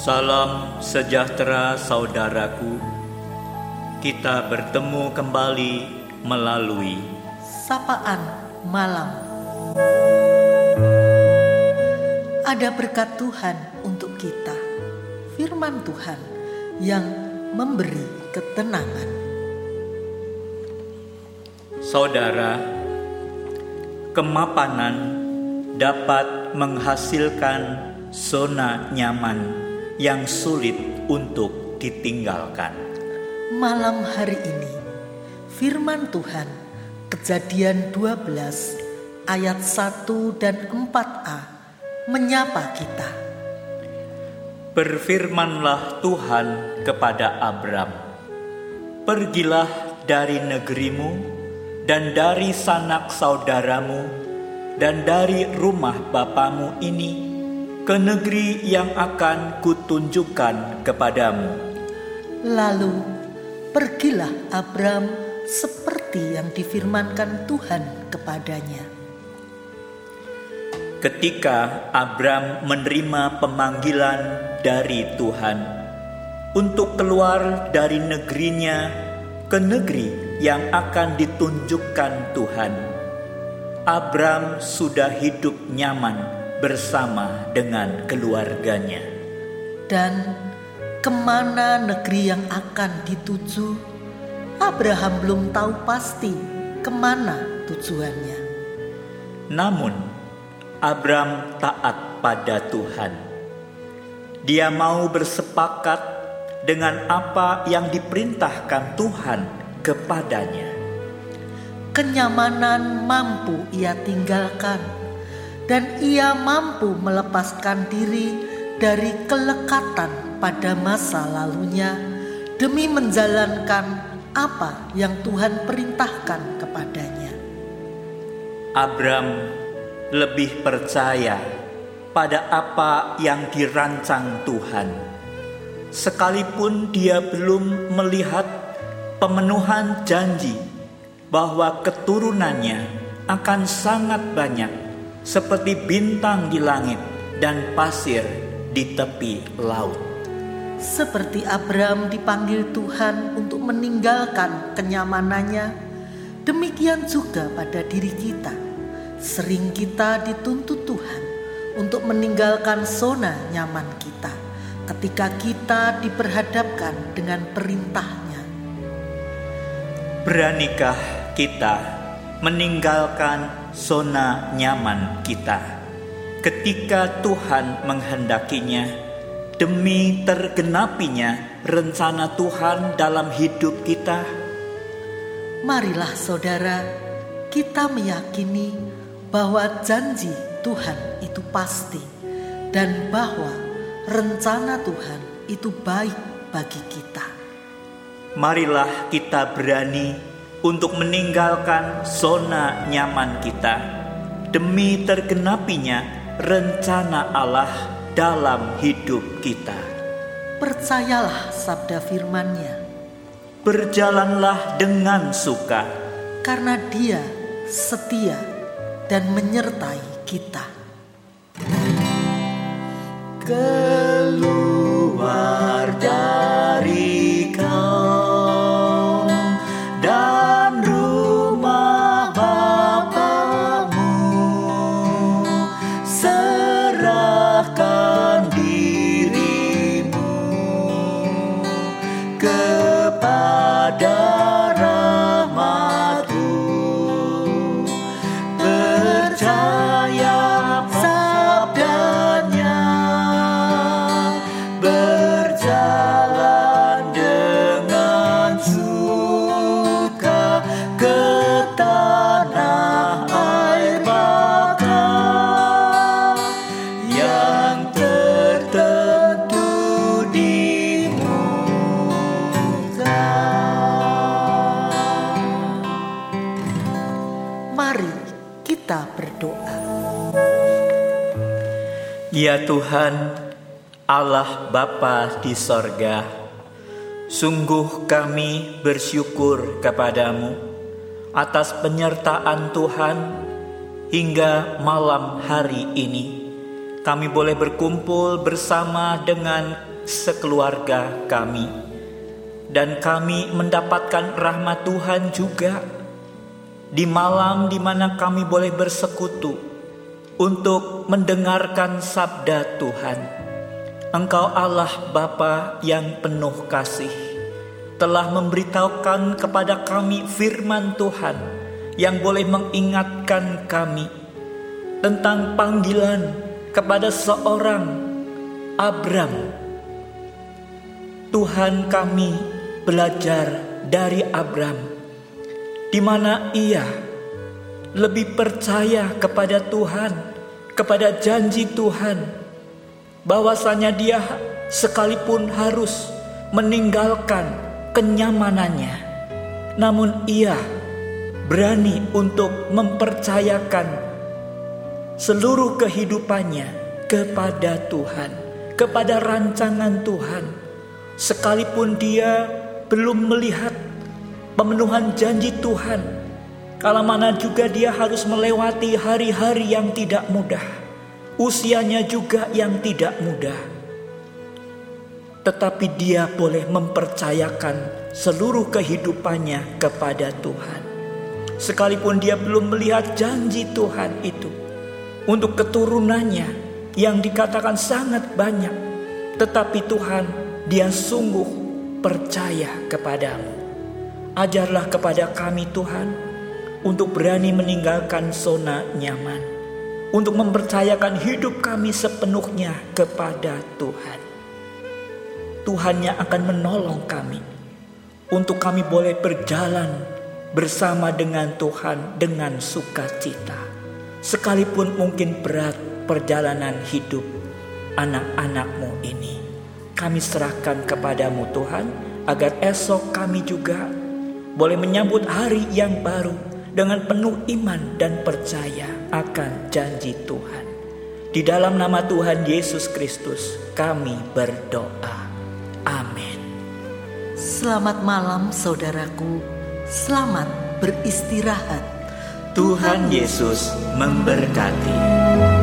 Salam sejahtera saudaraku. Kita bertemu kembali melalui sapaan malam. Ada berkat Tuhan untuk kita. Firman Tuhan yang memberi ketenangan. Saudara, kemapanan dapat menghasilkan zona nyaman yang sulit untuk ditinggalkan. Malam hari ini, firman Tuhan, kejadian 12 ayat 1 dan 4a menyapa kita. Berfirmanlah Tuhan kepada Abram, Pergilah dari negerimu dan dari sanak saudaramu dan dari rumah bapamu ini ke negeri yang akan kutunjukkan kepadamu. Lalu pergilah Abram seperti yang difirmankan Tuhan kepadanya. Ketika Abram menerima pemanggilan dari Tuhan untuk keluar dari negerinya ke negeri yang akan ditunjukkan Tuhan, Abram sudah hidup nyaman bersama dengan keluarganya. Dan ke mana negeri yang akan dituju, Abraham belum tahu pasti ke mana tujuannya. Namun, Abram taat pada Tuhan. Dia mau bersepakat dengan apa yang diperintahkan Tuhan kepadanya. Kenyamanan mampu ia tinggalkan dan ia mampu melepaskan diri dari kelekatan pada masa lalunya demi menjalankan apa yang Tuhan perintahkan kepadanya. Abram lebih percaya pada apa yang dirancang Tuhan, sekalipun dia belum melihat pemenuhan janji bahwa keturunannya akan sangat banyak seperti bintang di langit dan pasir di tepi laut. Seperti Abraham dipanggil Tuhan untuk meninggalkan kenyamanannya, demikian juga pada diri kita. Sering kita dituntut Tuhan untuk meninggalkan zona nyaman kita ketika kita diperhadapkan dengan perintahnya. Beranikah kita meninggalkan zona nyaman kita. Ketika Tuhan menghendakinya, demi tergenapinya rencana Tuhan dalam hidup kita. Marilah saudara, kita meyakini bahwa janji Tuhan itu pasti dan bahwa rencana Tuhan itu baik bagi kita. Marilah kita berani untuk meninggalkan zona nyaman kita demi tergenapinya rencana Allah dalam hidup kita. Percayalah sabda firman-Nya. Berjalanlah dengan suka karena Dia setia dan menyertai kita. Keluar good. Ya Tuhan, Allah Bapa di sorga, sungguh kami bersyukur kepadamu atas penyertaan Tuhan hingga malam hari ini. Kami boleh berkumpul bersama dengan sekeluarga kami, dan kami mendapatkan rahmat Tuhan juga. Di malam di mana kami boleh bersekutu untuk mendengarkan sabda Tuhan. Engkau Allah Bapa yang penuh kasih telah memberitahukan kepada kami firman Tuhan yang boleh mengingatkan kami tentang panggilan kepada seorang Abram. Tuhan kami belajar dari Abram, di mana ia lebih percaya kepada Tuhan, kepada janji Tuhan, bahwasanya dia sekalipun harus meninggalkan kenyamanannya, namun ia berani untuk mempercayakan seluruh kehidupannya kepada Tuhan, kepada rancangan Tuhan, sekalipun dia belum melihat pemenuhan janji Tuhan. Kala mana juga dia harus melewati hari-hari yang tidak mudah, usianya juga yang tidak mudah. Tetapi dia boleh mempercayakan seluruh kehidupannya kepada Tuhan. Sekalipun dia belum melihat janji Tuhan itu, untuk keturunannya yang dikatakan sangat banyak, tetapi Tuhan, Dia sungguh percaya kepadamu. Ajarlah kepada kami, Tuhan, untuk berani meninggalkan zona nyaman, untuk mempercayakan hidup kami sepenuhnya kepada Tuhan. Tuhan yang akan menolong kami untuk kami boleh berjalan bersama dengan Tuhan dengan sukacita Sekalipun mungkin berat perjalanan hidup anak-anakmu ini. Kami serahkan kepadamu Tuhan agar esok kami juga boleh menyambut hari yang baru dengan penuh iman dan percaya akan janji Tuhan. Di dalam nama Tuhan Yesus Kristus kami berdoa. Amin. Selamat malam saudaraku. Selamat beristirahat. Tuhan Yesus memberkati.